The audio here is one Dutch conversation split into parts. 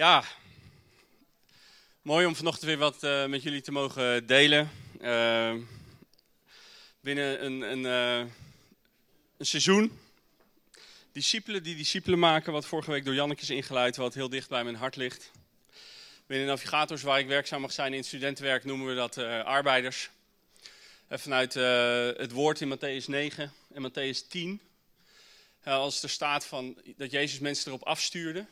Ja, mooi om vanochtend weer wat uh, met jullie te mogen delen. Uh, binnen een, uh, een, seizoen. Discipelen die discipelen maken, wat vorige week door Janneke is ingeleid, wat heel dicht bij mijn hart ligt. Binnen Navigators, waar ik werkzaam mag zijn in studentenwerk, noemen we dat arbeiders. En vanuit het woord in Matthäus 9 en Matthäus 10, als er staat van, dat Jezus mensen erop afstuurde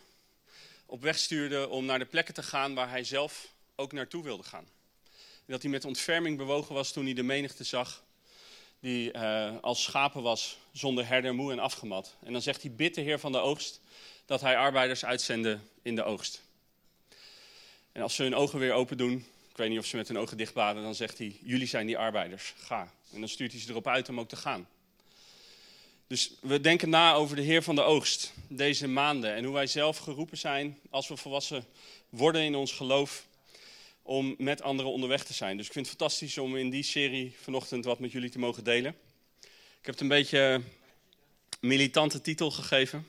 op weg stuurde om naar de plekken te gaan waar hij zelf ook naartoe wilde gaan. En dat hij met ontferming bewogen was toen hij de menigte zag die uh, als schapen was, zonder herder, moe en afgemat. En dan zegt hij, bid de Heer van de oogst, dat hij arbeiders uitzende in de oogst. En als ze hun ogen weer open doen, ik weet niet of ze met hun ogen dicht baden, dan zegt hij, jullie zijn die arbeiders, ga. En dan stuurt hij ze erop uit om ook te gaan. Dus we denken na over de Heer van de Oogst deze maanden en hoe wij zelf geroepen zijn als we volwassen worden in ons geloof om met anderen onderweg te zijn. Dus ik vind het fantastisch om in die serie vanochtend wat met jullie te mogen delen. Ik heb het een beetje een militante titel gegeven,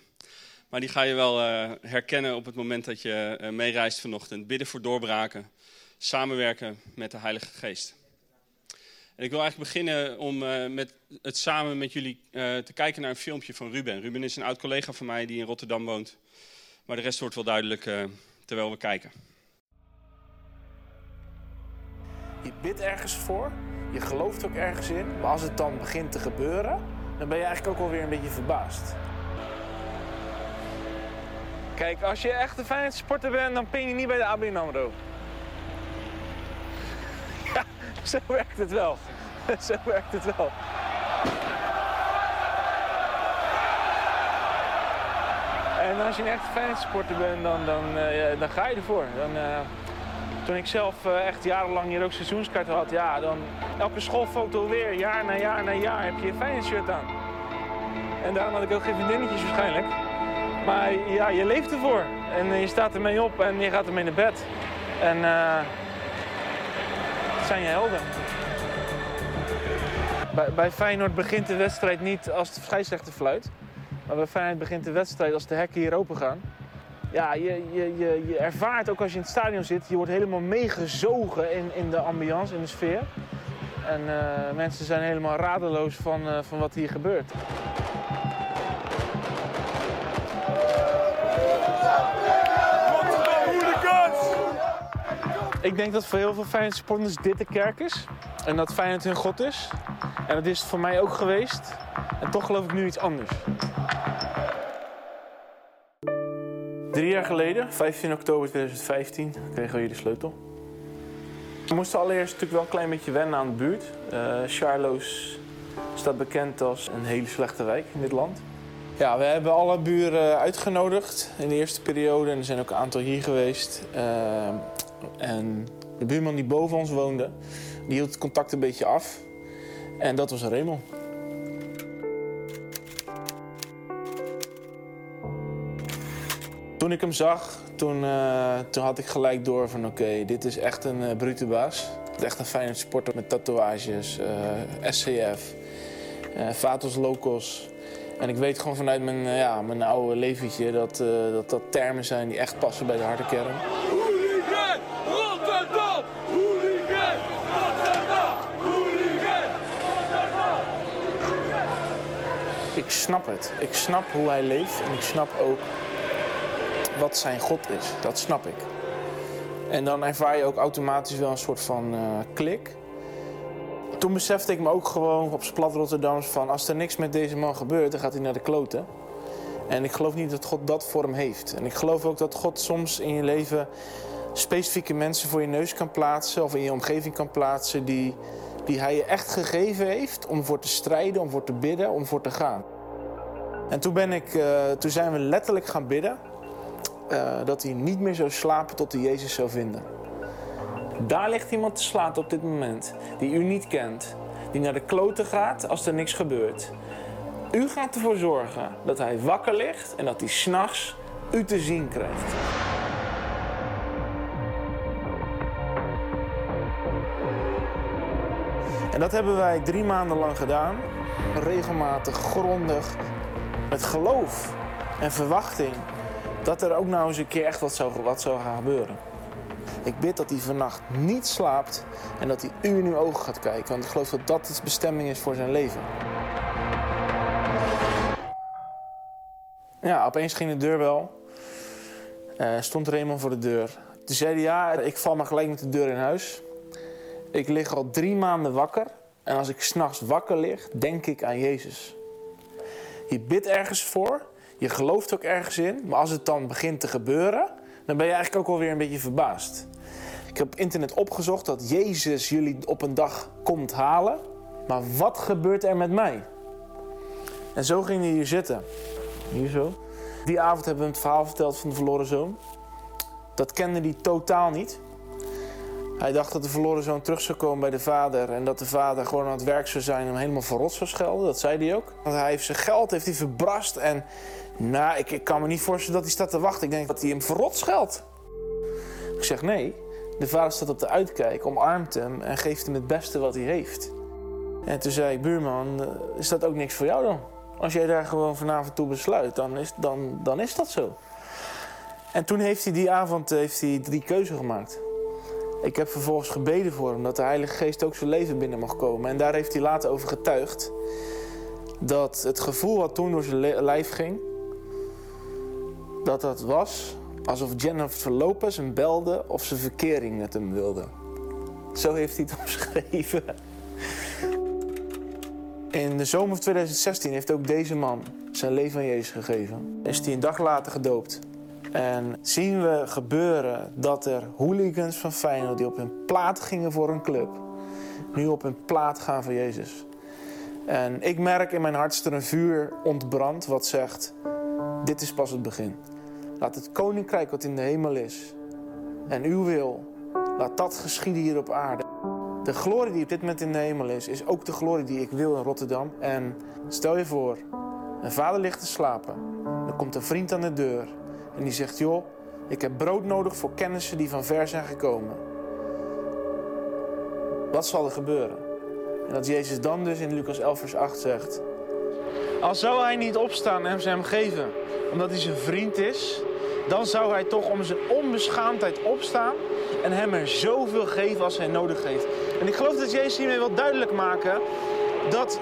maar die ga je wel uh, herkennen op het moment dat je uh, meereist vanochtend. Bidden voor doorbraken, samenwerken met de Heilige Geest. En ik wil eigenlijk beginnen om uh, met het samen met jullie uh, te kijken naar een filmpje van Ruben. Ruben is een oud collega van mij die in Rotterdam woont. Maar de rest wordt wel duidelijk uh, terwijl we kijken. Je bidt ergens voor, je gelooft ook ergens in. Maar als het dan begint te gebeuren, dan ben je eigenlijk ook alweer een beetje verbaasd. Kijk, als je echt een fijne sporter bent, dan ping je niet bij de ABN AMRO. Zo werkt het wel. Zo werkt het wel. En als je een echt fijn sporter bent, dan, dan, uh, dan ga je ervoor. Dan, uh, toen ik zelf uh, echt jarenlang hier ook seizoenskaart had, ja, dan elke schoolfoto weer, jaar na jaar na jaar, heb je een fijn shirt aan. En daarom had ik ook geen vriendinnetjes waarschijnlijk. Maar ja, je leeft ervoor. En je staat ermee op en je gaat ermee naar bed. En zijn je helden. Bij, bij, Feyenoord begint de wedstrijd niet als de scheidsrechter fluit. Maar bij Feyenoord begint de wedstrijd als de hekken hier open gaan. Ja, je, je, je, je ervaart ook als je in het stadion zit, je wordt helemaal meegezogen in, in de ambiance, in de sfeer. En uh, mensen zijn helemaal radeloos van, uh, van wat hier gebeurt. Ik denk dat voor heel veel Feyenoord supporters dit de kerk is. En dat Feyenoord hun God is. En dat is het voor mij ook geweest. En toch geloof ik nu iets anders. Drie jaar geleden, 15 oktober 2015, kregen we hier de sleutel. We moesten allereerst natuurlijk wel een klein beetje wennen aan de buurt. Uh, Charloes staat bekend als een hele slechte wijk in dit land. Ja, we hebben alle buren uitgenodigd in de eerste periode. En er zijn ook een aantal hier geweest. Uh, en de buurman die boven ons woonde, die hield het contact een beetje af. En dat was Raymond. Toen ik hem zag, toen, uh, toen had ik gelijk door van oké, dit is echt een uh, brute baas. Echt een fijne sporter met tatoeages, uh, SCF, Vatos Locos. En ik weet gewoon vanuit mijn, ja, mijn oude leventje dat, dat dat termen zijn die echt passen bij de harde kern. Ik snap het. Ik snap hoe hij leeft en ik snap ook wat zijn God is. Dat snap ik. En dan ervaar je ook automatisch wel een soort van uh, klik. Toen besefte ik me ook gewoon op plat Rotterdams van... als er niks met deze man gebeurt, dan gaat hij naar de kloten. En ik geloof niet dat God dat voor hem heeft. En ik geloof ook dat God soms in je leven specifieke mensen voor je neus kan plaatsen... of in je omgeving kan plaatsen die, die hij je echt gegeven heeft... om voor te strijden, om voor te bidden, om voor te gaan. En toen, ben ik, uh, toen zijn we letterlijk gaan bidden uh, dat hij niet meer zou slapen tot hij Jezus zou vinden. Daar ligt iemand te slapen op dit moment die u niet kent, die naar de kloten gaat als er niks gebeurt. U gaat ervoor zorgen dat hij wakker ligt en dat hij s'nachts u te zien krijgt. En dat hebben wij drie maanden lang gedaan. Regelmatig, grondig, met geloof en verwachting dat er ook nou eens een keer echt wat zou, wat zou gaan gebeuren. Ik bid dat hij vannacht niet slaapt en dat hij u in uw ogen gaat kijken. Want ik geloof dat dat de bestemming is voor zijn leven. Ja, opeens ging de deurbel. Uh, stond Raymond voor de deur. Toen zei hij, ja, ik val maar gelijk met de deur in huis. Ik lig al drie maanden wakker. En als ik s'nachts wakker lig, denk ik aan Jezus. Je bidt ergens voor, je gelooft ook ergens in. Maar als het dan begint te gebeuren, dan ben je eigenlijk ook alweer een beetje verbaasd. Ik heb op internet opgezocht dat Jezus jullie op een dag komt halen. Maar wat gebeurt er met mij? En zo ging hij hier zitten. Hier zo. Die avond hebben we het verhaal verteld van de verloren zoon. Dat kende hij totaal niet. Hij dacht dat de verloren zoon terug zou komen bij de vader. En dat de vader gewoon aan het werk zou zijn en hem helemaal verrot zou schelden. Dat zei hij ook. Want hij heeft zijn geld heeft hij verbrast. En nou, ik, ik kan me niet voorstellen dat hij staat te wachten. Ik denk dat hij hem verrot scheldt. Ik zeg nee. De vader staat op de uitkijk, omarmt hem en geeft hem het beste wat hij heeft. En toen zei ik, buurman, is dat ook niks voor jou dan? Als jij daar gewoon vanavond toe besluit, dan is, dan, dan is dat zo. En toen heeft hij die avond heeft hij drie keuzes gemaakt. Ik heb vervolgens gebeden voor hem dat de Heilige Geest ook zijn leven binnen mag komen. En daar heeft hij later over getuigd. Dat het gevoel wat toen door zijn lijf ging, dat dat was alsof Jennifer Lopez hem belde of ze verkering met hem wilde. Zo heeft hij het omschreven. In de zomer van 2016 heeft ook deze man zijn leven aan Jezus gegeven. Is hij een dag later gedoopt. En zien we gebeuren dat er hooligans van Feyenoord die op hun plaat gingen voor een club, nu op hun plaat gaan voor Jezus. En ik merk in mijn hart dat er een vuur ontbrandt wat zegt, dit is pas het begin. Laat het koninkrijk wat in de hemel is en uw wil, laat dat geschieden hier op aarde. De glorie die op dit moment in de hemel is, is ook de glorie die ik wil in Rotterdam. En stel je voor, een vader ligt te slapen. Er komt een vriend aan de deur en die zegt: Joh, ik heb brood nodig voor kennissen die van ver zijn gekomen. Wat zal er gebeuren? En dat Jezus dan dus in Lucas 11, vers 8 zegt: Als zou hij niet opstaan en ze hem geven, omdat hij zijn vriend is, dan zou hij toch om zijn onbeschaamdheid opstaan en hem er zoveel geven als hij nodig heeft. En ik geloof dat Jezus hiermee wil duidelijk maken dat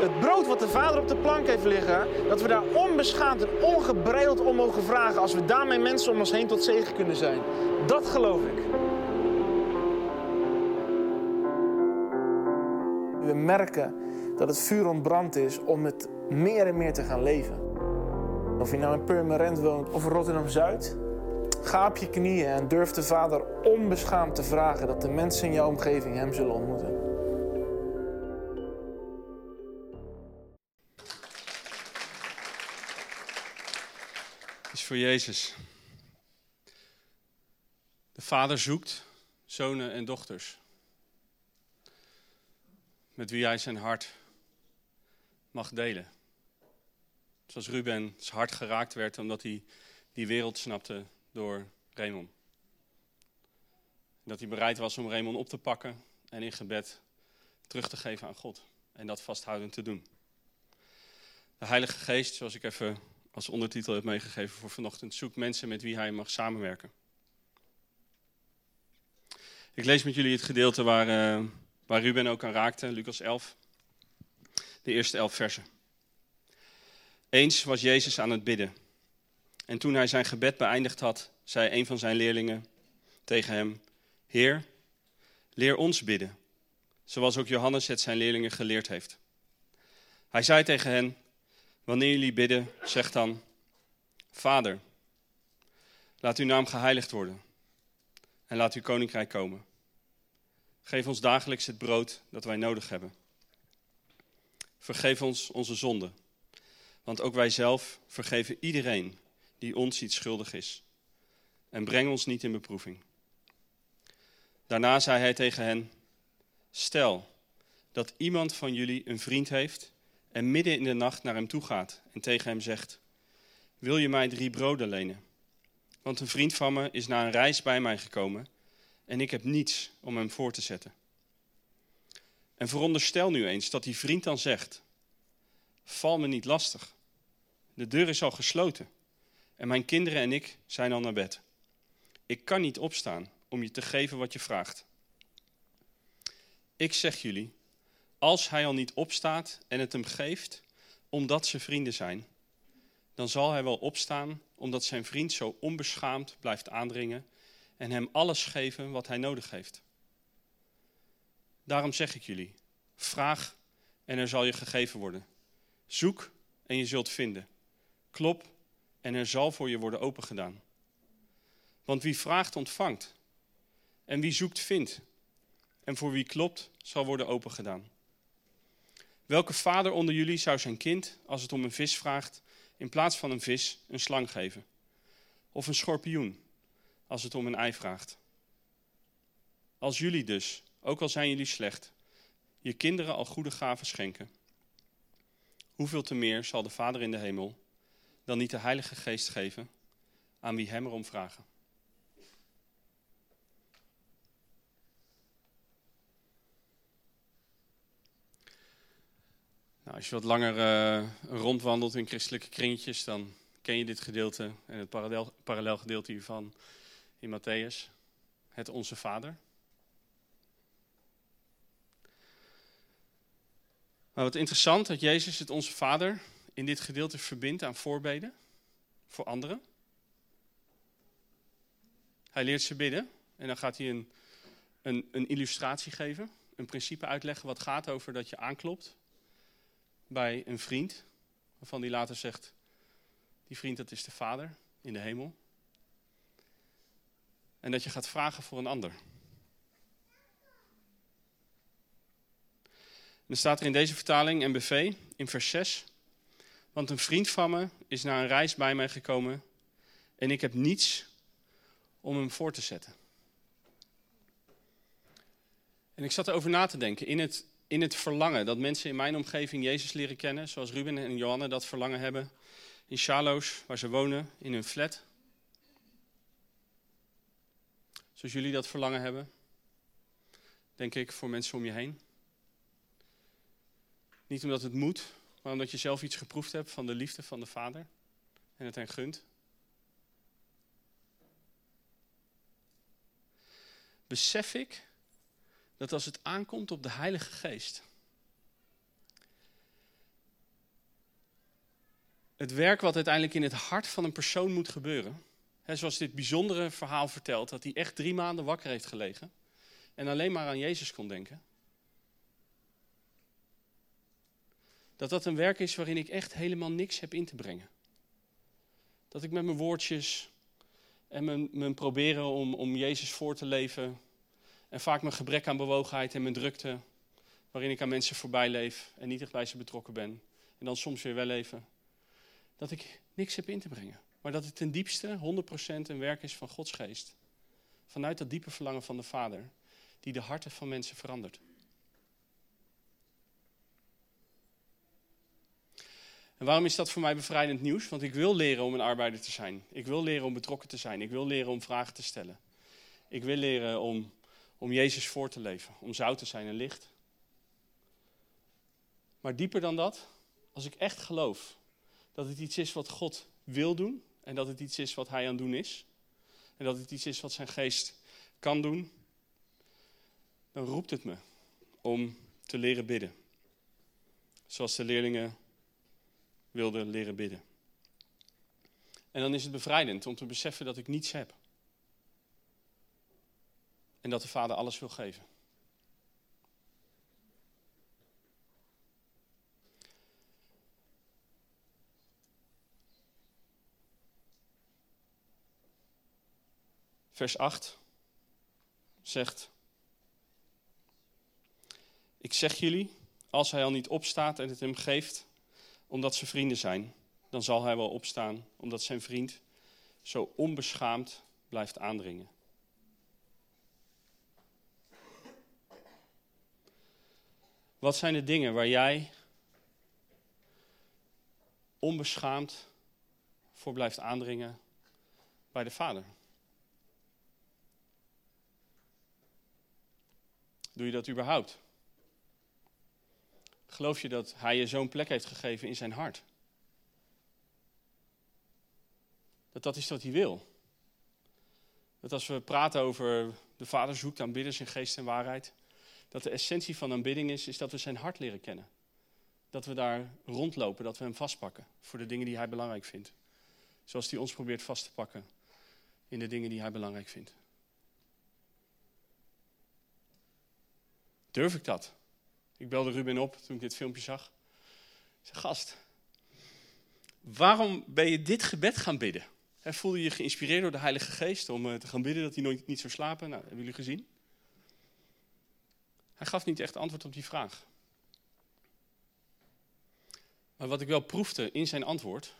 het brood wat de Vader op de plank heeft liggen, dat we daar onbeschaamd en ongebreideld om mogen vragen als we daarmee mensen om ons heen tot zegen kunnen zijn. Dat geloof ik. We merken dat het vuur ontbrand is om het meer en meer te gaan leven. Of je nou in Purmerend woont of Rotterdam-Zuid, ga op je knieën en durf de Vader onbeschaamd te vragen dat de mensen in jouw omgeving Hem zullen ontmoeten. Voor Jezus. De Vader zoekt zonen en dochters met wie hij zijn hart mag delen. Zoals Ruben zijn hart geraakt werd omdat hij die wereld snapte door Raymond. Dat hij bereid was om Raymond op te pakken en in gebed terug te geven aan God. En dat vasthoudend te doen. De Heilige Geest, zoals ik even als ondertitel heb meegegeven voor vanochtend, zoekt mensen met wie hij mag samenwerken. Ik lees met jullie het gedeelte waar, uh, waar Ruben ook aan raakte, Lucas 11. De eerste elf versen. Eens was Jezus aan het bidden. En toen hij zijn gebed beëindigd had, zei een van zijn leerlingen tegen hem: Heer, leer ons bidden, zoals ook Johannes het zijn leerlingen geleerd heeft. Hij zei tegen hen: Wanneer jullie bidden, zeg dan: Vader, laat uw naam geheiligd worden en laat uw koninkrijk komen. Geef ons dagelijks het brood dat wij nodig hebben. Vergeef ons onze zonden, want ook wij zelf vergeven iedereen die ons iets schuldig is. En breng ons niet in beproeving. Daarna zei hij tegen hen: Stel dat iemand van jullie een vriend heeft en midden in de nacht naar hem toe gaat en tegen hem zegt: Wil je mij drie broden lenen? Want een vriend van me is na een reis bij mij gekomen en ik heb niets om hem voor te zetten. En veronderstel nu eens dat die vriend dan zegt: Val me niet lastig. De deur is al gesloten En mijn kinderen en ik zijn al naar bed. Ik kan niet opstaan om je te geven wat je vraagt. Ik zeg jullie, als hij al niet opstaat en het hem geeft, omdat ze vrienden zijn, dan zal hij wel opstaan omdat zijn vriend zo onbeschaamd blijft aandringen en hem alles geven wat hij nodig heeft. Daarom zeg ik jullie, vraag en er zal je gegeven worden. Zoek en je zult vinden. Klop en er zal voor je worden opengedaan. Want wie vraagt, ontvangt. En wie zoekt, vindt. En voor wie klopt, zal worden opengedaan. Welke vader onder jullie zou zijn kind, als het om een vis vraagt, in plaats van een vis een slang geven? Of een schorpioen, als het om een ei vraagt? Als jullie dus, ook al zijn jullie slecht, je kinderen al goede gaven schenken, hoeveel te meer zal de Vader in de hemel dan niet de Heilige Geest geven aan wie hem erom vragen? Nou, als je wat langer uh, rondwandelt in christelijke kringetjes, dan ken je dit gedeelte en het parallel, parallel gedeelte hiervan in Matthäus. Het Onze Vader. Maar wat interessant dat Jezus het Onze Vader in dit gedeelte verbindt aan voorbeden voor anderen. Hij leert ze bidden en dan gaat hij een, een, een illustratie geven, een principe uitleggen wat gaat over dat je aanklopt bij een vriend, waarvan hij later zegt, die vriend dat is de Vader in de hemel. En dat je gaat vragen voor een ander. dan staat er in deze vertaling, MBV, in vers 6. Want een vriend van me is na een reis bij mij gekomen en ik heb niets om hem voor te zetten. En ik zat erover na te denken, in het, in het verlangen dat mensen in mijn omgeving Jezus leren kennen, zoals Ruben en Johanne dat verlangen hebben, in Charloes, waar ze wonen, in hun flat. Zoals jullie dat verlangen hebben, denk ik, voor mensen om je heen. Niet omdat het moet, maar omdat je zelf iets geproefd hebt van de liefde van de Vader en het hen gunt. Besef ik dat als het aankomt op de Heilige Geest, het werk wat uiteindelijk in het hart van een persoon moet gebeuren, hè, zoals dit bijzondere verhaal vertelt, dat hij echt drie maanden wakker heeft gelegen en alleen maar aan Jezus kon denken. dat dat een werk is waarin ik echt helemaal niks heb in te brengen. Dat ik met mijn woordjes en mijn, mijn proberen om, om Jezus voor te leven en vaak mijn gebrek aan bewogenheid en mijn drukte, waarin ik aan mensen voorbij leef en niet echt bij ze betrokken ben en dan soms weer wel leven, dat ik niks heb in te brengen. Maar dat het ten diepste 100% een werk is van Gods geest. Vanuit dat diepe verlangen van de Vader, die de harten van mensen verandert. En waarom is dat voor mij bevrijdend nieuws? Want ik wil leren om een arbeider te zijn. Ik wil leren om betrokken te zijn. Ik wil leren om vragen te stellen. Ik wil leren om, om Jezus voor te leven. Om zout te zijn en licht. Maar dieper dan dat, als ik echt geloof dat het iets is wat God wil doen. En dat het iets is wat Hij aan het doen is. En dat het iets is wat zijn geest kan doen. Dan roept het me om te leren bidden. Zoals de leerlingen wilde leren bidden. En dan is het bevrijdend om te beseffen dat ik niets heb. En dat de Vader alles wil geven. Vers 8 zegt: Ik zeg jullie, als hij al niet opstaat en het hem geeft, omdat ze vrienden zijn, dan zal hij wel opstaan, omdat zijn vriend zo onbeschaamd blijft aandringen. Wat zijn de dingen waar jij onbeschaamd voor blijft aandringen bij de Vader? Doe je dat überhaupt? Geloof je dat hij je zo'n plek heeft gegeven in zijn hart? dat dat is wat hij wil. Dat als we praten over de Vader zoekt aanbidders in geest en waarheid, dat de essentie van aanbidding is, is dat we zijn hart leren kennen. Dat we daar rondlopen, dat we hem vastpakken voor de dingen die hij belangrijk vindt. Zoals hij ons probeert vast te pakken in de dingen die hij belangrijk vindt. Durf ik dat? Ik belde Ruben op toen ik dit filmpje zag. Ik zei, gast, waarom ben je dit gebed gaan bidden? He, voelde je je geïnspireerd door de Heilige Geest om eh, te gaan bidden dat hij nooit niet zou slapen? Nou, hebben jullie gezien? Hij gaf niet echt antwoord op die vraag. Maar wat ik wel proefde in zijn antwoord,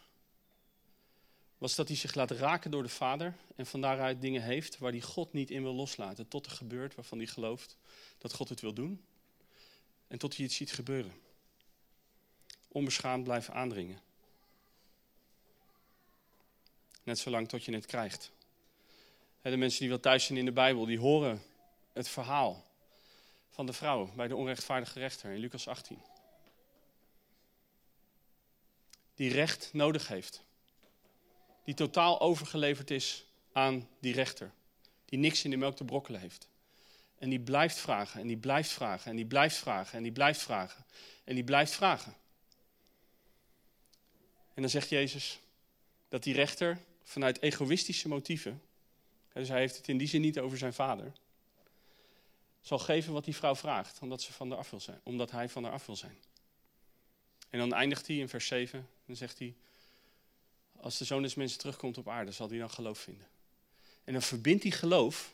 was dat hij zich laat raken door de Vader en van daaruit dingen heeft waar hij God niet in wil loslaten. Tot er gebeurt waarvan hij gelooft dat God het wil doen en tot hij het ziet gebeuren. Onbeschaamd blijven aandringen. Net zolang tot je het krijgt. De mensen die wel thuis zijn in de Bijbel, die horen het verhaal van de vrouw bij de onrechtvaardige rechter in Lucas 18. Die recht nodig heeft. Die totaal overgeleverd is aan die rechter. Die niks in de melk te brokkelen heeft. En die blijft vragen en die blijft vragen en die blijft vragen en die blijft vragen en die blijft vragen. En dan zegt Jezus dat die rechter vanuit egoïstische motieven, dus hij heeft het in die zin niet over zijn vader, zal geven wat die vrouw vraagt, omdat, ze van af wil zijn, omdat hij van haar af wil zijn. En dan eindigt hij in vers 7, dan zegt hij, als de zoon des mensen terugkomt op aarde, zal hij dan geloof vinden. En dan verbindt hij geloof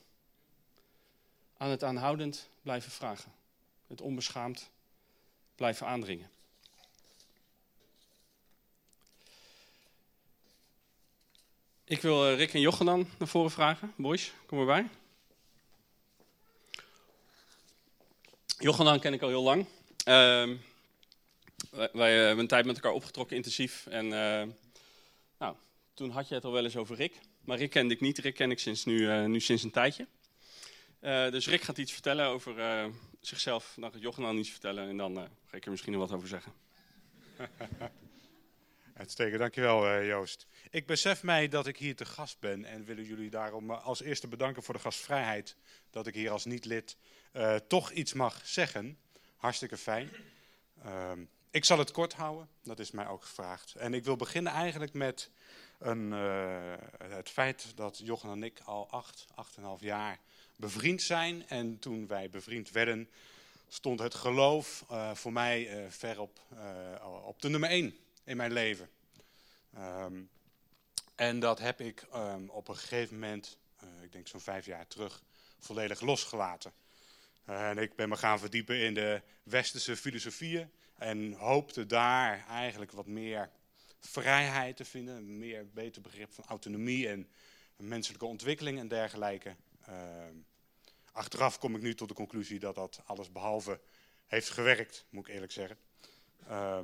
aan het aanhoudend blijven vragen. Het onbeschaamd blijven aandringen. Ik wil eh, Rick en Jochen dan naar voren vragen. Boys, kom erbij. Jochenan ken ik al heel lang. Uh, wij, hebben een tijd met elkaar opgetrokken, intensief. En uh, nou, toen had je het al wel eens over Rick. Maar Rick kende ik niet. Rick ken ik sinds nu, uh, nu sinds een tijdje. Dus Rick gaat iets vertellen over zichzelf. Dan gaat Jochenan iets vertellen. En dan ga ik er misschien nog wat over zeggen. Uitstekend, dankjewel Joost. Ik besef mij dat ik hier te gast ben en willen jullie daarom als eerste bedanken voor de gastvrijheid. Dat ik hier als niet-lid uh, toch iets mag zeggen. Hartstikke fijn. Uh, ik zal het kort houden, dat is mij ook gevraagd. En ik wil beginnen eigenlijk met een, uh, het feit dat Jochen en ik al acht, acht en half jaar bevriend zijn. En toen wij bevriend werden, stond het geloof uh, voor mij ver op, op de nummer één in mijn leven. Um, en dat heb ik um, op een gegeven moment, ik denk zo'n vijf jaar terug, volledig losgelaten. En ik ben me gaan verdiepen in de westerse filosofieën en hoopte daar eigenlijk wat meer vrijheid te vinden, meer beter begrip van autonomie en menselijke ontwikkeling en dergelijke. Uh, achteraf kom ik nu tot de conclusie dat dat alles behalve heeft gewerkt, moet ik eerlijk zeggen. Uh,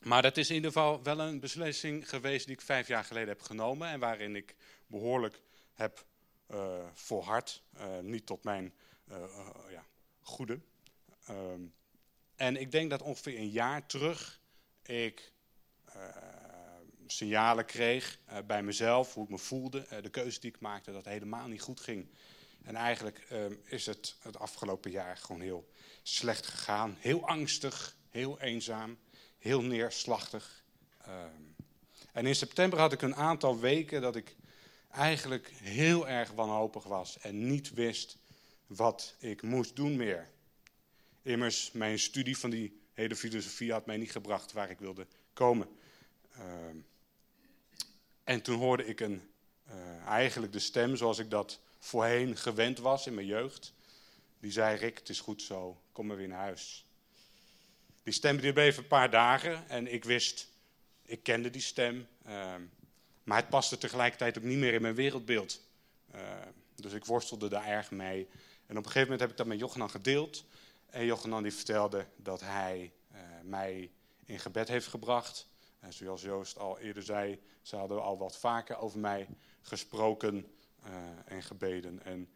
maar dat is in ieder geval wel een beslissing geweest die ik vijf jaar geleden heb genomen en waarin ik behoorlijk heb uh, volhard. Uh, niet tot mijn ja, goede. Um, en ik denk dat ongeveer een jaar terug ik signalen kreeg bij mezelf, hoe ik me voelde, de keuze die ik maakte, dat het helemaal niet goed ging. En eigenlijk ehm, is het het afgelopen jaar gewoon heel slecht gegaan. Heel angstig, heel eenzaam, heel neerslachtig. Um, en in september had ik een aantal weken dat ik eigenlijk heel erg wanhopig was en niet wist wat ik moest doen meer. Immers, mijn studie van die hele filosofie had mij niet gebracht waar ik wilde komen. Uh, en toen hoorde ik een, uh, eigenlijk de stem zoals ik dat voorheen gewend was in mijn jeugd. Die zei, Rick, het is goed zo, kom maar weer naar huis. Die stem die bleef een paar dagen en ik wist, ik kende die stem. Uh, maar het paste tegelijkertijd ook niet meer in mijn wereldbeeld. Uh, dus ik worstelde daar erg mee. En op een gegeven moment heb ik dat met Jochenan gedeeld. En Jochenan die vertelde dat hij uh, mij in gebed heeft gebracht. En zoals Joost al eerder zei, ze hadden al wat vaker over mij gesproken uh, en gebeden. En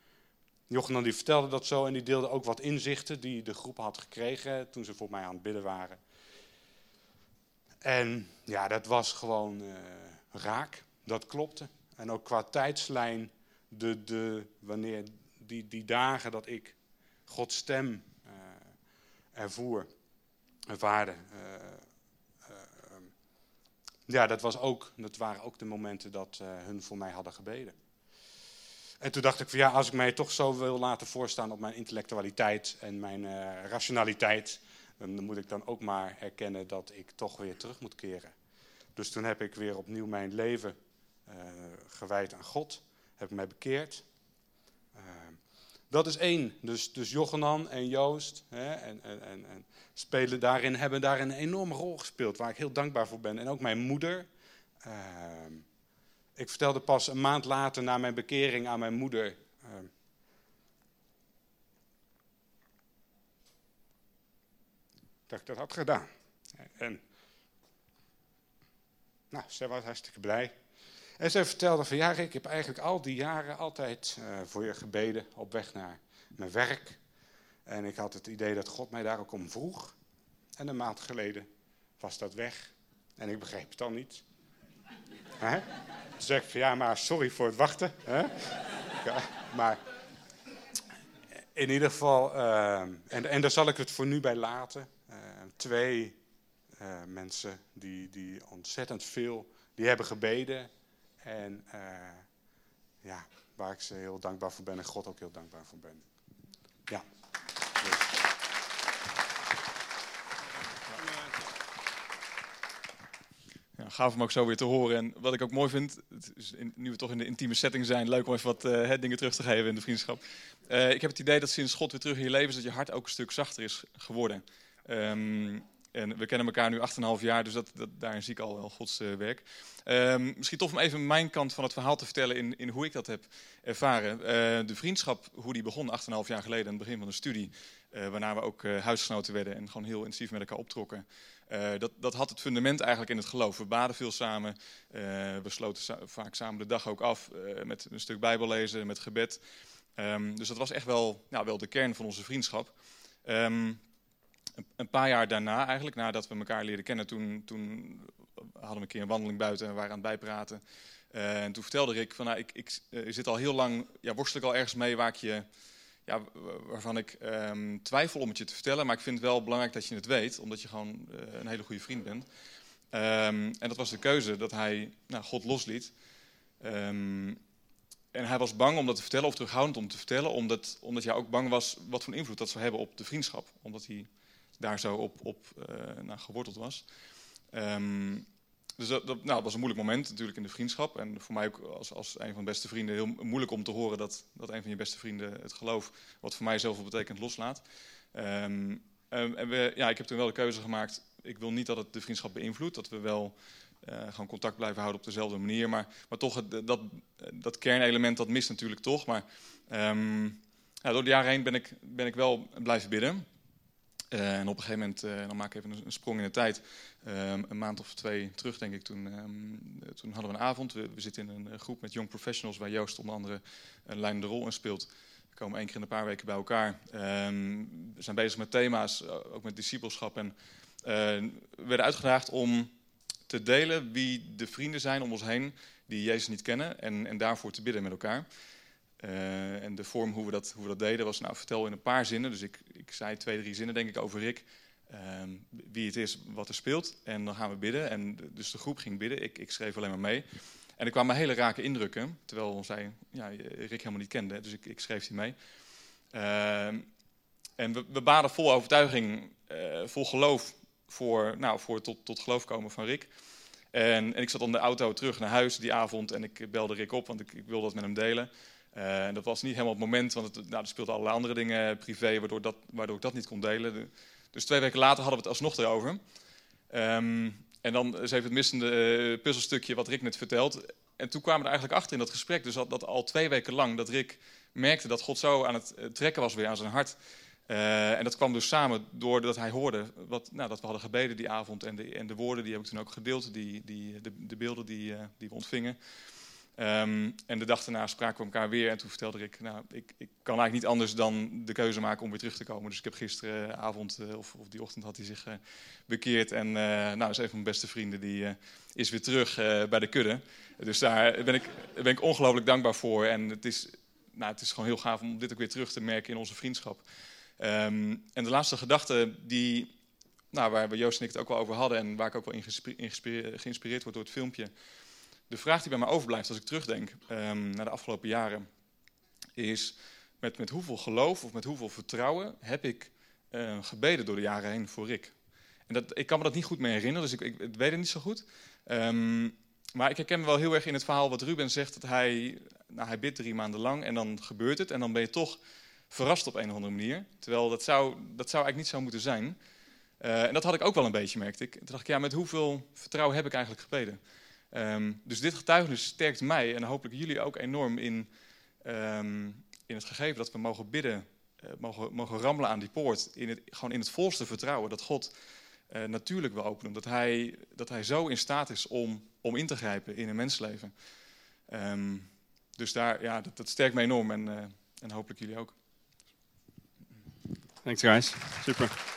Jochenan die vertelde dat zo en die deelde ook wat inzichten die de groep had gekregen toen ze voor mij aan het bidden waren. En ja, dat was gewoon uh, raak. dat klopte. En ook qua tijdslijn, de, de, wanneer die, die dagen dat ik Gods stem uh, ervoer, ervaarde. Uh, ja, dat, was ook, dat waren ook de momenten dat hun voor mij hadden gebeden. En toen dacht ik van ja, als ik mij toch zo wil laten voorstaan op mijn intellectualiteit en mijn rationaliteit, dan moet ik dan ook maar erkennen dat ik toch weer terug moet keren. Dus toen heb ik weer opnieuw mijn leven gewijd aan God, heb ik mij bekeerd. Dat is één. Dus, dus Jochenan en Joost hè, en, en, en, en, spelen daarin, hebben daar een enorme rol gespeeld, waar ik heel dankbaar voor ben. En ook mijn moeder. Uh, ik vertelde pas een maand later na mijn bekering aan mijn moeder dat ik dat had gedaan. En nou, zij was hartstikke blij. En zij vertelde van ja, ik heb eigenlijk al die jaren altijd uh, voor je gebeden op weg naar mijn werk. En ik had het idee dat God mij daar ook om vroeg. En een maand geleden was dat weg. En ik begreep het al niet. Toen zei ik van ja, maar sorry voor het wachten. Ja, maar in ieder geval, uh, en, en daar zal ik het voor nu bij laten. Uh, twee mensen die, die ontzettend veel, die hebben gebeden. En uh, ja, waar ik ze heel dankbaar voor ben en God ook heel dankbaar voor ben. Ja. Dus. Ja, om ook zo weer te horen. En wat ik ook mooi vind, nu we toch in de intieme setting zijn, leuk om even wat uh, dingen terug te geven in de vriendschap. Uh, ik heb het idee dat sinds God weer terug in je leven is, dat je hart ook een stuk zachter is geworden. Um, en we kennen elkaar nu 8,5 jaar, dus dat, daarin zie ik al wel Gods uh, werk. Um, misschien tof om even mijn kant van het verhaal te vertellen in, in hoe ik dat heb ervaren. Uh, de vriendschap, hoe die begon 8,5 jaar geleden, aan het begin van de studie. Uh, waarna we ook huisgenoten werden en gewoon heel intensief met elkaar optrokken. dat, dat had het fundament eigenlijk in het geloof. We baden veel samen, we sloten vaak samen de dag ook af met een stuk bijbel lezen, met gebed. Um, dus dat was echt wel, nou, wel de kern van onze vriendschap. Um, een paar jaar daarna, eigenlijk, nadat we elkaar leren kennen, toen, toen hadden we een keer een wandeling buiten en waren aan het bijpraten. Uh, en toen vertelde ik van, nou, ik, ik, uh, zit al heel lang, ja, worstel ik al ergens mee waar je, ja, waarvan ik um, twijfel om het je te vertellen. Maar ik vind het wel belangrijk dat je het weet, omdat je gewoon uh, een hele goede vriend bent. Um, en dat was de keuze dat hij nou, God losliet. Um, en hij was bang om dat te vertellen, of terughoudend om te vertellen, omdat, omdat hij ook bang was wat voor invloed dat zou hebben op de vriendschap. Omdat hij daar zo op, op nou, geworteld was. Um, dus dat, dat, nou, was een moeilijk moment natuurlijk in de vriendschap. En voor mij ook als, als een van de beste vrienden heel moeilijk om te horen dat, dat een van je beste vrienden het geloof, wat voor mij zoveel betekent, loslaat. Um, en we, ja, ik heb toen wel de keuze gemaakt, ik wil niet dat het de vriendschap beïnvloedt, dat we wel uh, gewoon contact blijven houden op dezelfde manier. Maar, maar toch, dat, dat kernelement, dat mist natuurlijk toch. Maar ja, door de jaren heen ben ik, ben ik wel blijven bidden. Uh, en op een gegeven moment, uh, dan maak ik even een, sprong in de tijd, um, een maand of twee terug denk ik, toen, um, toen hadden we een avond. We, zitten in een groep met young professionals waar Joost onder andere een leidende rol in speelt. We komen één keer in een paar weken bij elkaar. Um, we zijn bezig met thema's, ook met discipelschap. En we werden uitgedaagd om te delen wie de vrienden zijn om ons heen die Jezus niet kennen en, en daarvoor te bidden met elkaar. Uh, en de vorm hoe we, dat, hoe we dat deden was, nou vertel in een paar zinnen. Dus ik, ik zei twee, drie zinnen denk ik over Rick. Uh, wie het is, wat er speelt. En dan gaan we bidden. En dus de groep ging bidden. Ik, ik schreef alleen maar mee. En er kwamen hele rake indrukken. Terwijl zij ja, Rick helemaal niet kende. Dus ik, ik schreef die mee. Uh, en we, we, baden vol overtuiging, eh, vol geloof voor, nou, voor tot, tot geloof komen van Rick. En, en ik zat dan de auto terug naar huis die avond en ik belde Rick op, want ik, ik wilde dat met hem delen. Uh, en dat was niet helemaal het moment, want het, nou, er speelden allerlei andere dingen privé, waardoor, dat, waardoor ik dat niet kon delen. Dus twee weken later hadden we het alsnog erover. Um, en dan is even het missende uh, puzzelstukje wat Rick net vertelt. En toen kwamen we er eigenlijk achter in dat gesprek, dus dat, dat al twee weken lang, dat Rick merkte dat God zo aan het trekken was weer aan zijn hart. En dat kwam dus samen doordat hij hoorde wat, nou, dat we hadden gebeden die avond. En de, en de woorden die heb ik toen ook gedeeld, die, die, de, de beelden die, die we ontvingen. Ehm, en de dag daarna spraken we elkaar weer en toen vertelde ik, nou, ik, ik kan eigenlijk niet anders dan de keuze maken om weer terug te komen. Dus ik heb gisteravond, uh, of, of, die ochtend had hij zich uh, bekeerd. En uh, nou, is een van mijn beste vrienden, die is weer terug bij de kudde. Dus daar ben ik, ben ik ongelooflijk dankbaar voor. En het is, nou, het is gewoon heel gaaf om dit ook weer terug te merken in onze vriendschap. Um, en de laatste gedachte die, nou, waar we Joost en ik het ook wel over hadden en waar ik ook wel in geïnspireerd word door het filmpje de vraag die bij mij overblijft als ik terugdenk um, naar de afgelopen jaren, is met, met hoeveel geloof of met hoeveel vertrouwen heb ik uh, gebeden door de jaren heen voor Rick? En dat, ik kan me dat niet goed meer herinneren, dus ik, ik, weet het niet zo goed. Um, maar ik herken me wel heel erg in het verhaal wat Ruben zegt, dat hij, nou, hij bidt drie maanden lang en dan gebeurt het en dan ben je toch verrast op een of andere manier. Terwijl dat zou, dat zou eigenlijk niet zo moeten zijn. Uh, en dat had ik ook wel een beetje, merkte ik. Toen dacht ik, ja, met hoeveel vertrouwen heb ik eigenlijk gebeden? Um, dus dit getuigenis sterkt mij en hopelijk jullie ook enorm in, um, in het gegeven dat we mogen bidden, uh, mogen, mogen rammelen aan die poort. In het, gewoon in het volste vertrouwen dat God uh, natuurlijk wil openen. Dat hij, dat hij zo in staat is om, om in te grijpen in een mensleven. Um, dus daar, ja, dat, dat, sterkt mij enorm en, uh, en hopelijk jullie ook. Thanks guys, super.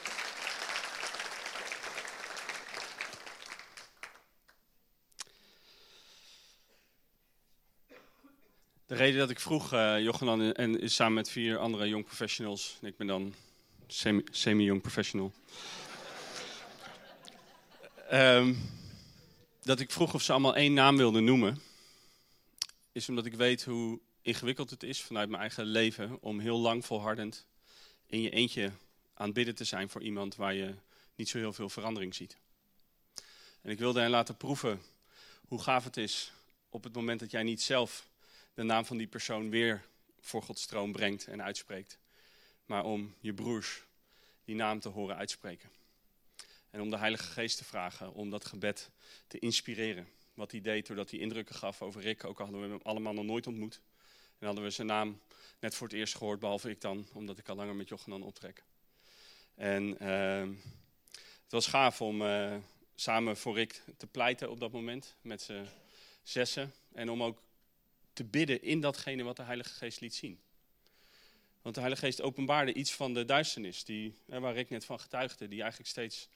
De reden dat ik vroeg, uh, Jochenan en is samen met vier andere young professionals, ik ben dan semi-young professional, um, dat ik vroeg of ze allemaal één naam wilden noemen, is omdat ik weet hoe ingewikkeld het is vanuit mijn eigen leven om heel lang volhardend in je eentje aan bidden te zijn voor iemand waar je niet zo heel veel verandering ziet. En ik wilde hen laten proeven hoe gaaf het is op het moment dat jij niet zelf de naam van die persoon weer voor Gods troon brengt en uitspreekt. Maar om je broers die naam te horen uitspreken. En om de Heilige Geest te vragen om dat gebed te inspireren. Wat hij deed doordat hij indrukken gaf over Rick. Ook al hadden we hem allemaal nog nooit ontmoet. En hadden we zijn naam net voor het eerst gehoord, behalve ik dan, omdat ik al langer met Jochenan optrek. En uh, het was gaaf om uh, samen voor Rick te pleiten op dat moment, met z'n zessen. En om ook te bidden in datgene wat de Heilige Geest liet zien. Want de Heilige Geest openbaarde iets van de duisternis, die, waar Rick net van getuigde, die eigenlijk steeds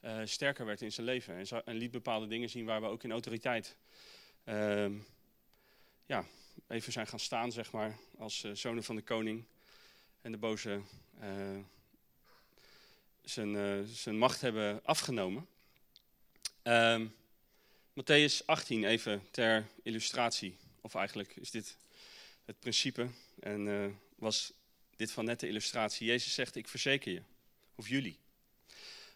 uh, sterker werd in zijn leven. En, liet bepaalde dingen zien waar we ook in autoriteit uh, ja, even zijn gaan staan, zeg maar, als uh, zonen van de koning. En de boze uh, zijn, zijn macht hebben afgenomen. Ehm, Matthäus 18, even ter illustratie. Of eigenlijk is dit het principe en uh, was dit van net de illustratie. Jezus zegt, ik verzeker je, of jullie.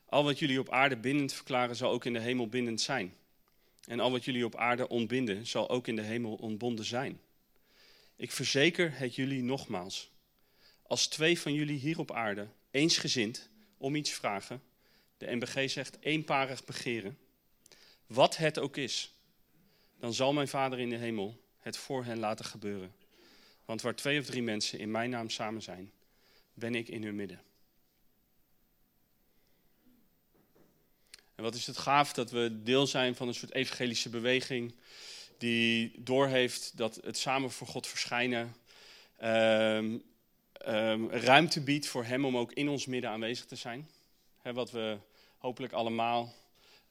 Al wat jullie op aarde bindend verklaren, zal ook in de hemel bindend zijn. En al wat jullie op aarde ontbinden, zal ook in de hemel ontbonden zijn. Ik verzeker het jullie nogmaals. Als twee van jullie hier op aarde eensgezind om iets vragen, de MBG zegt eenparig begeren, wat het ook is, dan zal mijn Vader in de hemel het voor hen laten gebeuren. Want waar twee of drie mensen in mijn naam samen zijn, ben ik in hun midden. En wat is het gaaf dat we deel zijn van een soort evangelische beweging die doorheeft dat het samen voor God verschijnen um, um, ruimte biedt voor Hem om ook in ons midden aanwezig te zijn. Wat we hopelijk allemaal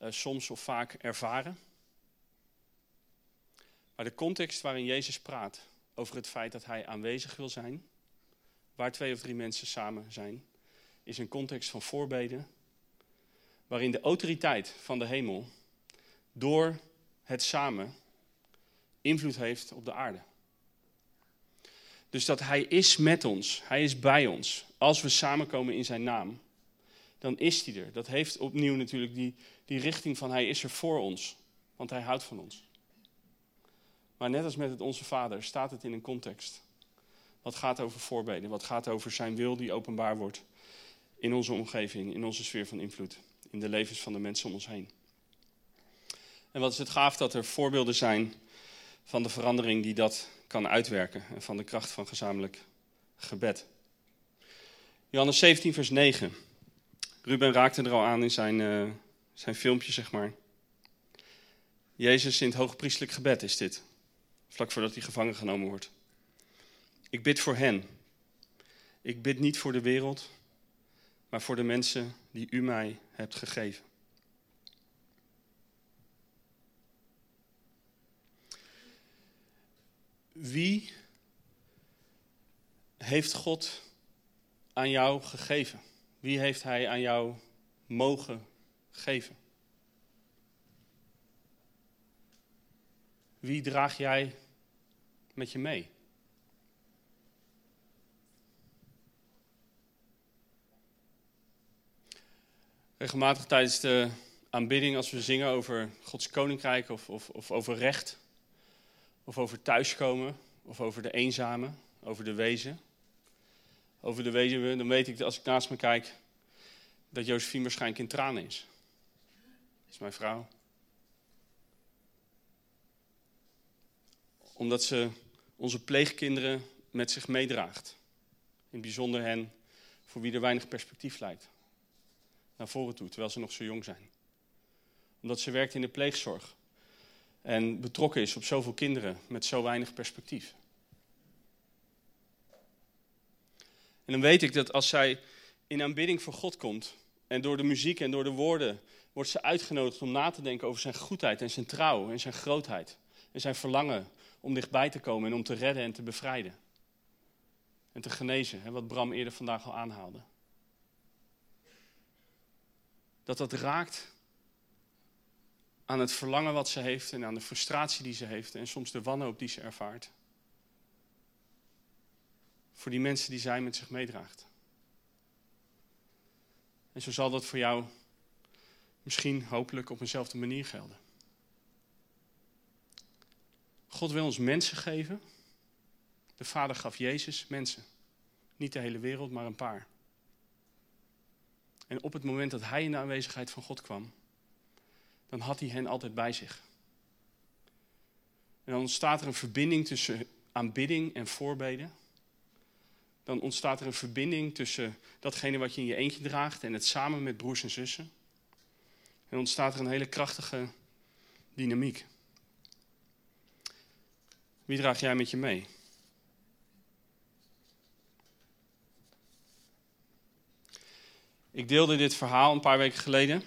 uh, soms of vaak ervaren. Maar de context waarin Jezus praat over het feit dat hij aanwezig wil zijn, waar twee of drie mensen samen zijn, is een context van voorbeden, waarin de autoriteit van de hemel door het samen invloed heeft op de aarde. Dus dat hij is met ons, hij is bij ons. Als we samenkomen in zijn naam, dan is hij er. Dat heeft opnieuw natuurlijk die, die richting van hij is er voor ons, want hij houdt van ons. Maar net als met het Onze Vader staat het in een context. Wat gaat over voorbeden, wat gaat over zijn wil die openbaar wordt in onze omgeving, in onze sfeer van invloed, in de levens van de mensen om ons heen. En wat is het gaaf dat er voorbeelden zijn van de verandering die dat kan uitwerken en van de kracht van gezamenlijk gebed. Johannes 17, vers 9. Ruben raakte er al aan in zijn, uh, zijn filmpje, zeg maar. Jezus in het hoogpriestelijk gebed is dit. Vlak voordat hij gevangen genomen wordt. Ik bid voor hen. Ik bid niet voor de wereld, maar voor de mensen die u mij hebt gegeven. Wie heeft God aan jou gegeven? Wie heeft Hij aan jou mogen geven? Wie draag jij met je mee? Regelmatig tijdens de aanbidding, als we zingen over Gods koninkrijk of, of, of over recht, of over thuiskomen, of over de eenzame, over de wezen, over de weduwe, dan weet ik als ik naast me kijk dat Josephine waarschijnlijk in tranen is. Dat is mijn vrouw. Omdat ze onze pleegkinderen met zich meedraagt. In bijzonder hen voor wie er weinig perspectief lijkt. Naar voren toe, terwijl ze nog zo jong zijn. Omdat ze werkt in de pleegzorg. En betrokken is op zoveel kinderen met zo weinig perspectief. En dan weet ik dat als zij in aanbidding voor God komt, en door de muziek en door de woorden wordt ze uitgenodigd om na te denken over zijn goedheid en zijn trouw en zijn grootheid. En zijn verlangen om dichtbij te komen en om te redden en te bevrijden. En te genezen, wat Bram eerder vandaag al aanhaalde. Dat dat raakt aan het verlangen wat ze heeft en aan de frustratie die ze heeft en soms de wanhoop die ze ervaart. Voor die mensen die zij met zich meedraagt. En zo zal dat voor jou misschien hopelijk op eenzelfde manier gelden. God wil ons mensen geven. De Vader gaf Jezus mensen. Niet de hele wereld, maar een paar. En op het moment dat hij in de aanwezigheid van God kwam, dan had hij hen altijd bij zich. En dan ontstaat er een verbinding tussen aanbidding en voorbeden dan ontstaat er een verbinding tussen datgene wat je in je eentje draagt en het samen met broers en zussen. En ontstaat er een hele krachtige dynamiek. Wie draag jij met je mee? Ik deelde dit verhaal een paar weken geleden.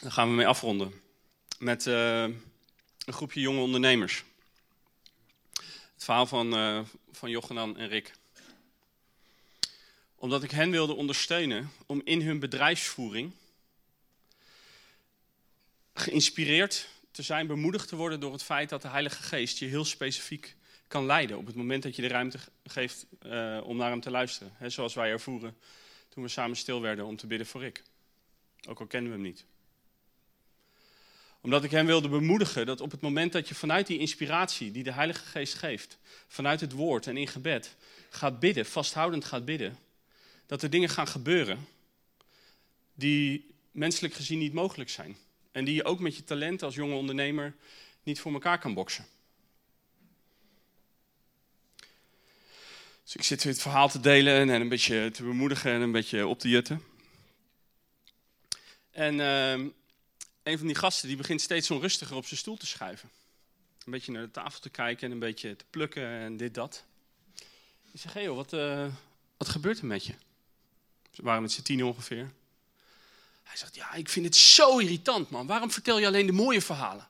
Daar gaan we mee afronden. Met uh, een groepje jonge ondernemers. Het verhaal van, uh, van Jochenan en Rick. Omdat ik hen wilde ondersteunen om in hun bedrijfsvoering geïnspireerd te zijn, bemoedigd te worden door het feit dat de Heilige Geest je heel specifiek kan leiden op het moment dat je de ruimte geeft uh, om naar hem te luisteren. Zoals wij ervoeren toen we samen stil werden om te bidden voor Rick. Ook al kennen we hem niet omdat ik hen wilde bemoedigen dat op het moment dat je vanuit die inspiratie die de Heilige Geest geeft, vanuit het woord en in gebed, gaat bidden, vasthoudend gaat bidden, dat er dingen gaan gebeuren die menselijk gezien niet mogelijk zijn. En die je ook met je talent als jonge ondernemer niet voor elkaar kan boksen. Dus ik zit het verhaal te delen en een beetje te bemoedigen en een beetje op te jutten. En uh, een van die gasten die begint steeds onrustiger op zijn stoel te schuiven. Een beetje naar de tafel te kijken en een beetje te plukken en dit, dat. Ik zeg, hé hey wat, uh, wat gebeurt er met je? Ze waren met z'n tien ongeveer. Hij zegt, ja, ik vind het zo irritant, man. Waarom vertel je alleen de mooie verhalen?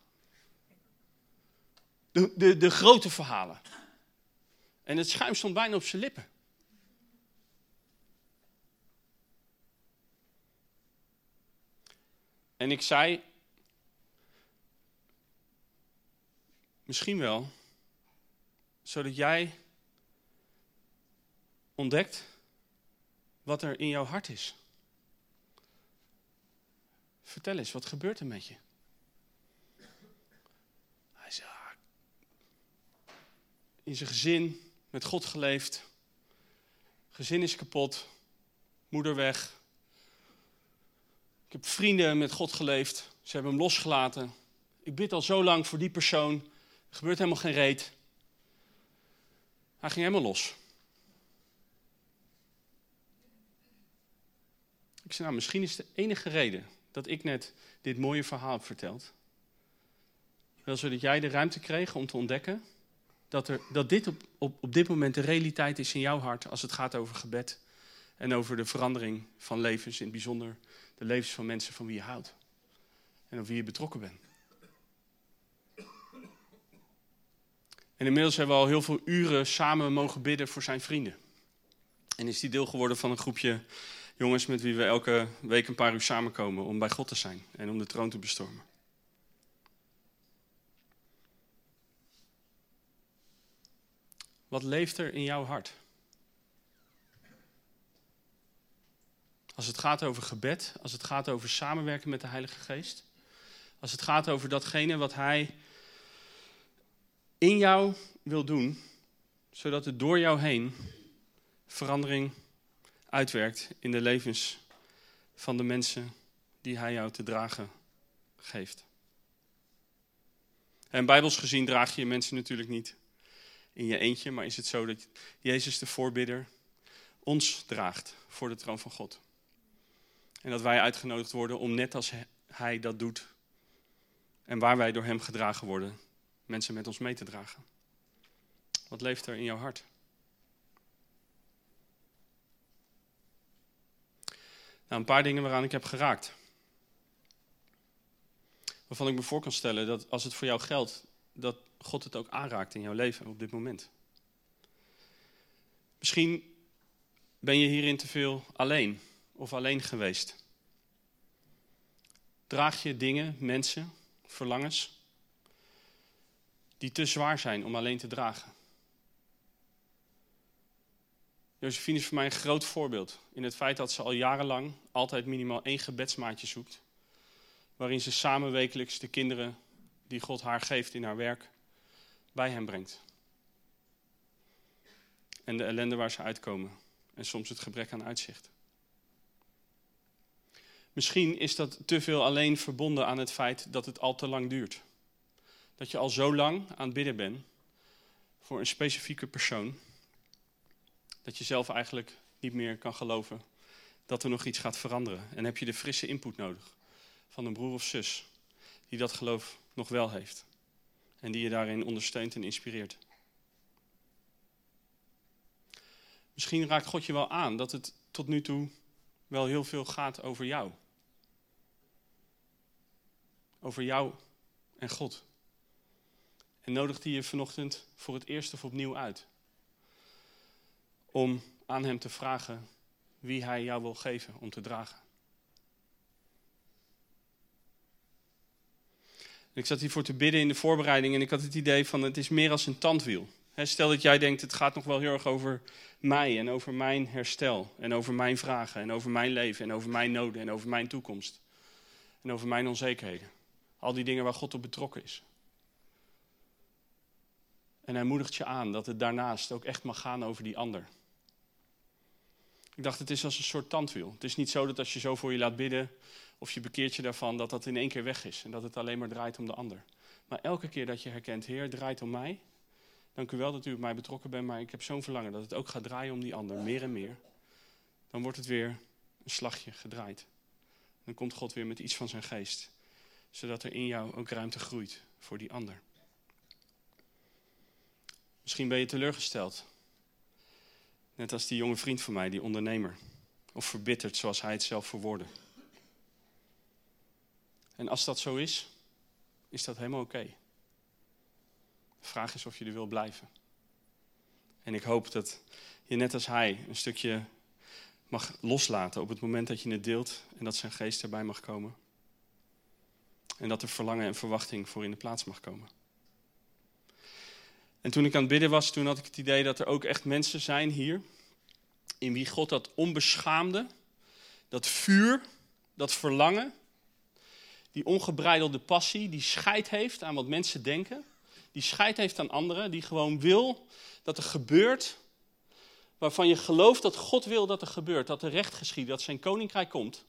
De, de, de grote verhalen. En het schuim stond bijna op zijn lippen. En ik zei, misschien wel, zodat jij ontdekt wat er in jouw hart is. Vertel eens, wat gebeurt er met je? Hij zei, ah, in zijn gezin, met God geleefd, gezin is kapot, moeder weg, ik heb vrienden met God geleefd. Ze hebben hem losgelaten. Ik bid al zo lang voor die persoon. Er gebeurt helemaal geen reet. Hij ging helemaal los. Ik zei, nou, misschien is de enige reden dat ik net dit mooie verhaal heb verteld. Wel zodat jij de ruimte kreeg om te ontdekken dat, er, dat dit op, op, op dit moment de realiteit is in jouw hart als het gaat over gebed. En over de verandering van levens, in het bijzonder de levens van mensen van wie je houdt. En op wie je betrokken bent. En inmiddels hebben we al heel veel uren samen mogen bidden voor zijn vrienden. En is die deel geworden van een groepje jongens met wie we elke week een paar uur samenkomen om bij God te zijn en om de troon te bestormen. Wat leeft er in jouw hart? Als het gaat over gebed, als het gaat over samenwerken met de Heilige Geest, als het gaat over datgene wat Hij in jou wil doen, zodat het door jou heen verandering uitwerkt in de levens van de mensen die Hij jou te dragen geeft. En bijbels gezien draag je mensen natuurlijk niet in je eentje, maar is het zo dat Jezus de voorbidder ons draagt voor de troon van God. En dat wij uitgenodigd worden om net als Hij dat doet en waar wij door Hem gedragen worden, mensen met ons mee te dragen. Wat leeft er in jouw hart? Nou, een paar dingen waaraan ik heb geraakt. Waarvan ik me voor kan stellen dat als het voor jou geldt, dat God het ook aanraakt in jouw leven op dit moment. Misschien ben je hierin te veel alleen of alleen geweest. Draag je dingen, mensen, verlangens, die te zwaar zijn om alleen te dragen. Josephine is voor mij een groot voorbeeld in het feit dat ze al jarenlang altijd minimaal één gebedsmaatje zoekt. Waarin ze samen wekelijks de kinderen die God haar geeft in haar werk bij hem brengt. En de ellende waar ze uitkomen. En soms het gebrek aan uitzicht. Misschien is dat te veel alleen verbonden aan het feit dat het al te lang duurt. Dat je al zo lang aan het bidden bent voor een specifieke persoon, dat je zelf eigenlijk niet meer kan geloven dat er nog iets gaat veranderen. En heb je de frisse input nodig van een broer of zus die dat geloof nog wel heeft. En die je daarin ondersteunt en inspireert. Misschien raakt God je wel aan dat het tot nu toe wel heel veel gaat over jou. Over jou en God. En nodigt hij je vanochtend voor het eerst of opnieuw uit. Om aan hem te vragen wie hij jou wil geven om te dragen. Ik zat hiervoor te bidden in de voorbereiding en ik had het idee van het is meer als een tandwiel. Stel dat jij denkt het gaat nog wel heel erg over mij en over mijn herstel en over mijn vragen en over mijn leven en over mijn noden en over mijn toekomst en over mijn onzekerheden. Al die dingen waar God op betrokken is. En hij moedigt je aan dat het daarnaast ook echt mag gaan over die ander. Ik dacht, het is als een soort tandwiel. Het is niet zo dat als je zo voor je laat bidden, of je bekeert je daarvan, dat dat in één keer weg is. En dat het alleen maar draait om de ander. Maar elke keer dat je herkent, Heer, draait om mij. Dank u wel dat u op mij betrokken bent, maar ik heb zo'n verlangen dat het ook gaat draaien om die ander, meer en meer. Dan wordt het weer een slagje gedraaid. Dan komt God weer met iets van zijn geest, zodat er in jou ook ruimte groeit voor die ander. Misschien ben je teleurgesteld Net als die jonge vriend van mij, die ondernemer. Of verbitterd, zoals hij het zelf verwoordde. En als dat zo is, is dat helemaal oké. De vraag is of je er wil blijven. En ik hoop dat je net als hij een stukje mag loslaten op het moment dat je het deelt en dat zijn geest erbij mag komen. En dat er verlangen en verwachting voor in de plaats mag komen. En toen ik aan het bidden was, toen had ik het idee dat er ook echt mensen zijn hier. In wie God dat onbeschaamde, dat vuur, dat verlangen, die ongebreidelde passie, die scheid heeft aan wat mensen denken. Die scheid heeft aan anderen, die gewoon wil dat er gebeurt waarvan je gelooft dat God wil dat er gebeurt. Dat er recht geschiet, dat zijn koninkrijk komt.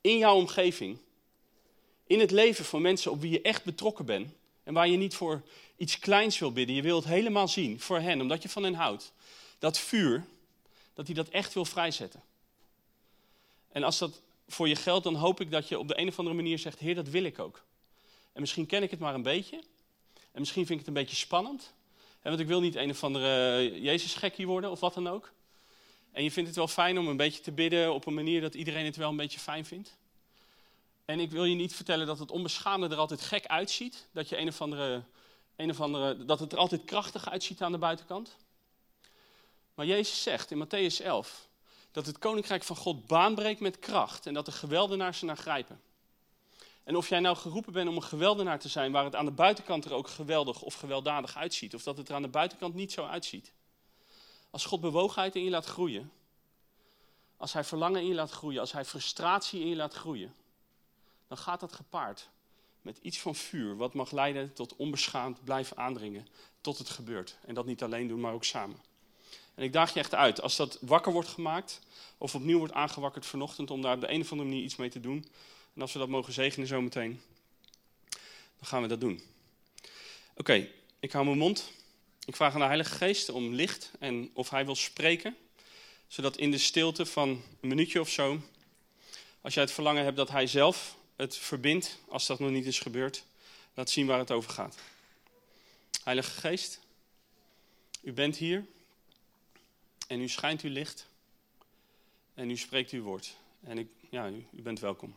In jouw omgeving. In het leven van mensen op wie je echt betrokken bent. En waar je niet voor iets kleins wil bidden. Je wilt het helemaal zien voor hen, omdat je van hen houdt. Dat vuur, dat hij dat echt wil vrijzetten. En als dat voor je geldt, dan hoop ik dat je op de een of andere manier zegt: Heer, dat wil ik ook. En misschien ken ik het maar een beetje. En misschien vind ik het een beetje spannend. want ik wil niet een of andere Jezus-gekkie worden of wat dan ook. En je vindt het wel fijn om een beetje te bidden op een manier dat iedereen het wel een beetje fijn vindt. En ik wil je niet vertellen dat het onbeschaamde er altijd gek uitziet. Dat, je een of andere, een of andere, dat het er altijd krachtig uitziet aan de buitenkant. Maar Jezus zegt in Matthäus 11 dat het koninkrijk van God baanbreekt met kracht en dat de geweldenaars ze naar grijpen. En of jij nou geroepen bent om een geweldenaar te zijn waar het aan de buitenkant er ook geweldig of gewelddadig uitziet, of dat het er aan de buitenkant niet zo uitziet. Als God bewogenheid in je laat groeien, als Hij verlangen in je laat groeien, als Hij frustratie in je laat groeien, dan gaat dat gepaard met iets van vuur, wat mag leiden tot onbeschaamd blijven aandringen tot het gebeurt. En dat niet alleen doen, maar ook samen. En ik daag je echt uit, als dat wakker wordt gemaakt, of opnieuw wordt aangewakkerd vanochtend, om daar op de een of andere manier iets mee te doen. En als we dat mogen zegenen zometeen, dan gaan we dat doen. Oké, ik hou mijn mond. Ik vraag aan de Heilige Geest om licht en of hij wil spreken, zodat in de stilte van een minuutje of zo, als jij het verlangen hebt dat hij zelf het verbindt, als dat nog niet is gebeurd, laat zien waar het over gaat. Heilige Geest, u bent hier en u schijnt uw licht en u spreekt uw woord. En ik, ja, u, u bent welkom.